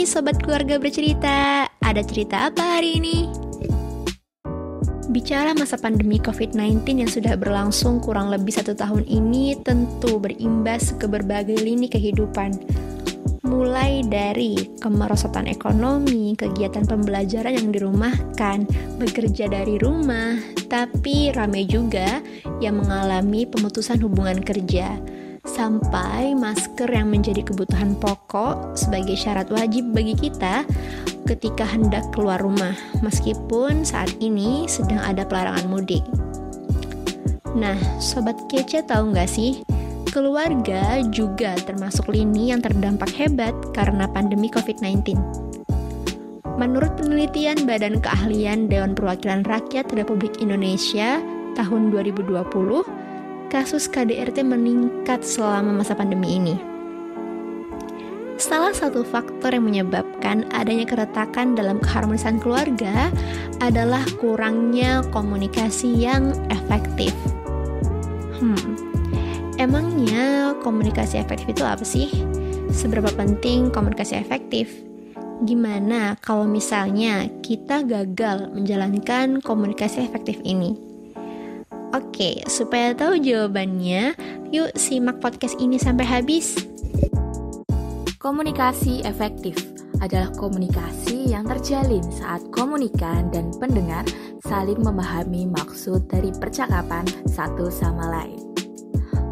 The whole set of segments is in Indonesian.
Hai sobat keluarga bercerita, ada cerita apa hari ini? Bicara masa pandemi COVID-19 yang sudah berlangsung kurang lebih satu tahun ini tentu berimbas ke berbagai lini kehidupan. Mulai dari kemerosotan ekonomi, kegiatan pembelajaran yang dirumahkan, bekerja dari rumah, tapi ramai juga yang mengalami pemutusan hubungan kerja sampai masker yang menjadi kebutuhan pokok sebagai syarat wajib bagi kita ketika hendak keluar rumah, meskipun saat ini sedang ada pelarangan mudik. Nah, sobat kece tahu nggak sih? Keluarga juga termasuk lini yang terdampak hebat karena pandemi COVID-19. Menurut penelitian Badan Keahlian Dewan Perwakilan Rakyat Republik Indonesia tahun 2020, kasus KDRT meningkat selama masa pandemi ini. Salah satu faktor yang menyebabkan adanya keretakan dalam keharmonisan keluarga adalah kurangnya komunikasi yang efektif. Hmm, emangnya komunikasi efektif itu apa sih? Seberapa penting komunikasi efektif? Gimana kalau misalnya kita gagal menjalankan komunikasi efektif ini? Oke, supaya tahu jawabannya, yuk simak podcast ini sampai habis. Komunikasi efektif adalah komunikasi yang terjalin saat komunikan dan pendengar saling memahami maksud dari percakapan satu sama lain.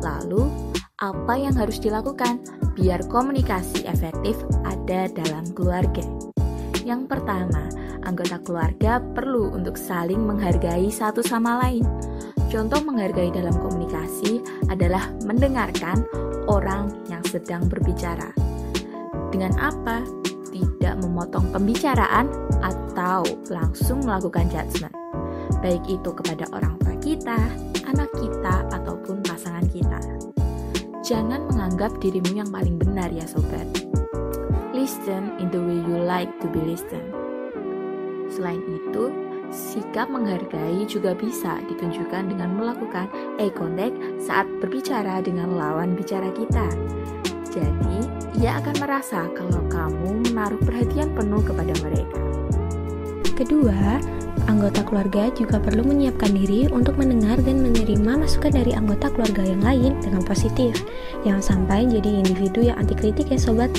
Lalu, apa yang harus dilakukan biar komunikasi efektif ada dalam keluarga? Yang pertama, anggota keluarga perlu untuk saling menghargai satu sama lain Contoh menghargai dalam komunikasi adalah mendengarkan orang yang sedang berbicara. Dengan apa? Tidak memotong pembicaraan atau langsung melakukan judgement. Baik itu kepada orang tua kita, anak kita, ataupun pasangan kita. Jangan menganggap dirimu yang paling benar ya sobat. Listen in the way you like to be listened. Selain itu, Sikap menghargai juga bisa ditunjukkan dengan melakukan eye contact saat berbicara dengan lawan bicara kita. Jadi, ia akan merasa kalau kamu menaruh perhatian penuh kepada mereka. Kedua, anggota keluarga juga perlu menyiapkan diri untuk mendengar dan menerima masukan dari anggota keluarga yang lain dengan positif. Jangan sampai jadi individu yang anti kritik ya sobat.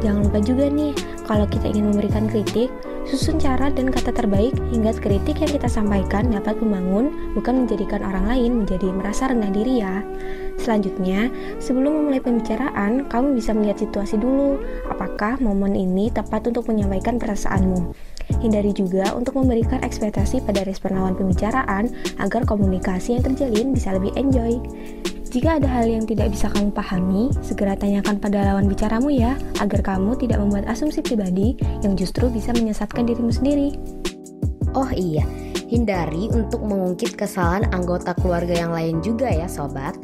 Jangan lupa juga nih, kalau kita ingin memberikan kritik, Susun cara dan kata terbaik hingga kritik yang kita sampaikan dapat membangun, bukan menjadikan orang lain menjadi merasa rendah diri ya. Selanjutnya, sebelum memulai pembicaraan, kamu bisa melihat situasi dulu. Apakah momen ini tepat untuk menyampaikan perasaanmu? Hindari juga untuk memberikan ekspektasi pada respon lawan pembicaraan agar komunikasi yang terjalin bisa lebih enjoy. Jika ada hal yang tidak bisa kamu pahami, segera tanyakan pada lawan bicaramu ya, agar kamu tidak membuat asumsi pribadi yang justru bisa menyesatkan dirimu sendiri. Oh iya, hindari untuk mengungkit kesalahan anggota keluarga yang lain juga ya sobat.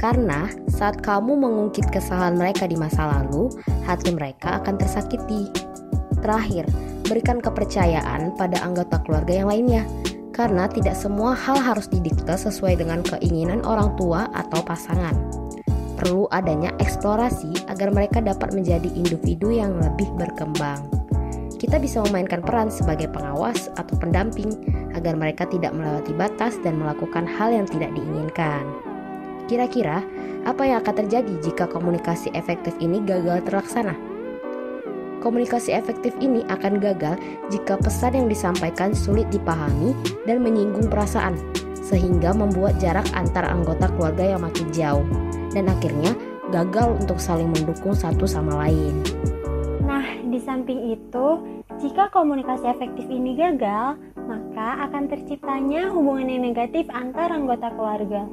Karena saat kamu mengungkit kesalahan mereka di masa lalu, hati mereka akan tersakiti. Terakhir, berikan kepercayaan pada anggota keluarga yang lainnya karena tidak semua hal harus didikte sesuai dengan keinginan orang tua atau pasangan. Perlu adanya eksplorasi agar mereka dapat menjadi individu yang lebih berkembang. Kita bisa memainkan peran sebagai pengawas atau pendamping agar mereka tidak melewati batas dan melakukan hal yang tidak diinginkan. Kira-kira apa yang akan terjadi jika komunikasi efektif ini gagal terlaksana? Komunikasi efektif ini akan gagal jika pesan yang disampaikan sulit dipahami dan menyinggung perasaan, sehingga membuat jarak antar anggota keluarga yang makin jauh, dan akhirnya gagal untuk saling mendukung satu sama lain. Nah, di samping itu, jika komunikasi efektif ini gagal, maka akan terciptanya hubungan yang negatif antar anggota keluarga.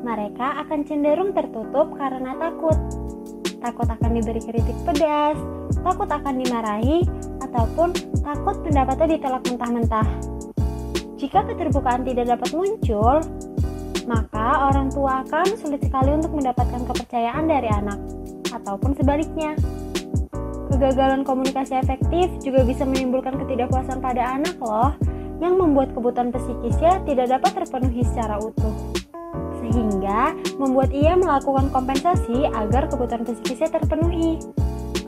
Mereka akan cenderung tertutup karena takut takut akan diberi kritik pedas, takut akan dimarahi, ataupun takut pendapatnya ditolak mentah-mentah. Jika keterbukaan tidak dapat muncul, maka orang tua akan sulit sekali untuk mendapatkan kepercayaan dari anak, ataupun sebaliknya. Kegagalan komunikasi efektif juga bisa menimbulkan ketidakpuasan pada anak loh, yang membuat kebutuhan psikisnya tidak dapat terpenuhi secara utuh sehingga membuat ia melakukan kompensasi agar kebutuhan psikisnya terpenuhi.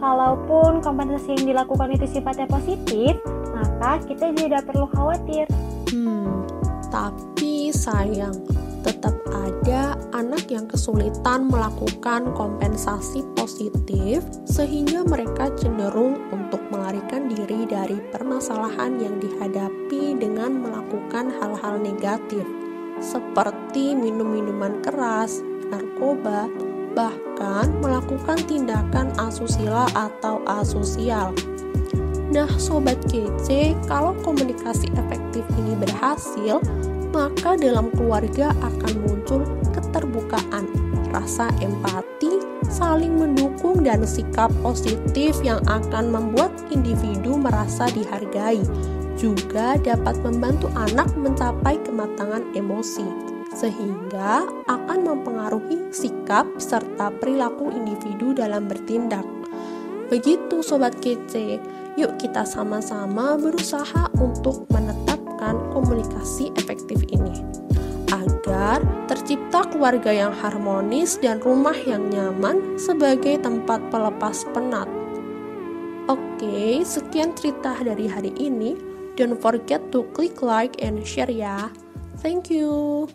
Kalaupun kompensasi yang dilakukan itu sifatnya positif, maka kita tidak perlu khawatir. Hmm, tapi sayang, tetap ada anak yang kesulitan melakukan kompensasi positif sehingga mereka cenderung untuk melarikan diri dari permasalahan yang dihadapi dengan melakukan hal-hal negatif seperti minum minuman keras, narkoba, bahkan melakukan tindakan asusila atau asosial. Nah, sobat kece, kalau komunikasi efektif ini berhasil, maka dalam keluarga akan muncul keterbukaan, rasa empati, saling mendukung, dan sikap positif yang akan membuat individu merasa dihargai. Juga dapat membantu anak mencapai kematangan emosi sehingga akan mempengaruhi sikap serta perilaku individu dalam bertindak. Begitu sobat kece, yuk kita sama-sama berusaha untuk menetapkan komunikasi efektif ini agar tercipta keluarga yang harmonis dan rumah yang nyaman sebagai tempat pelepas penat. Oke, sekian cerita dari hari ini. Don't forget to click like and share ya. Thank you.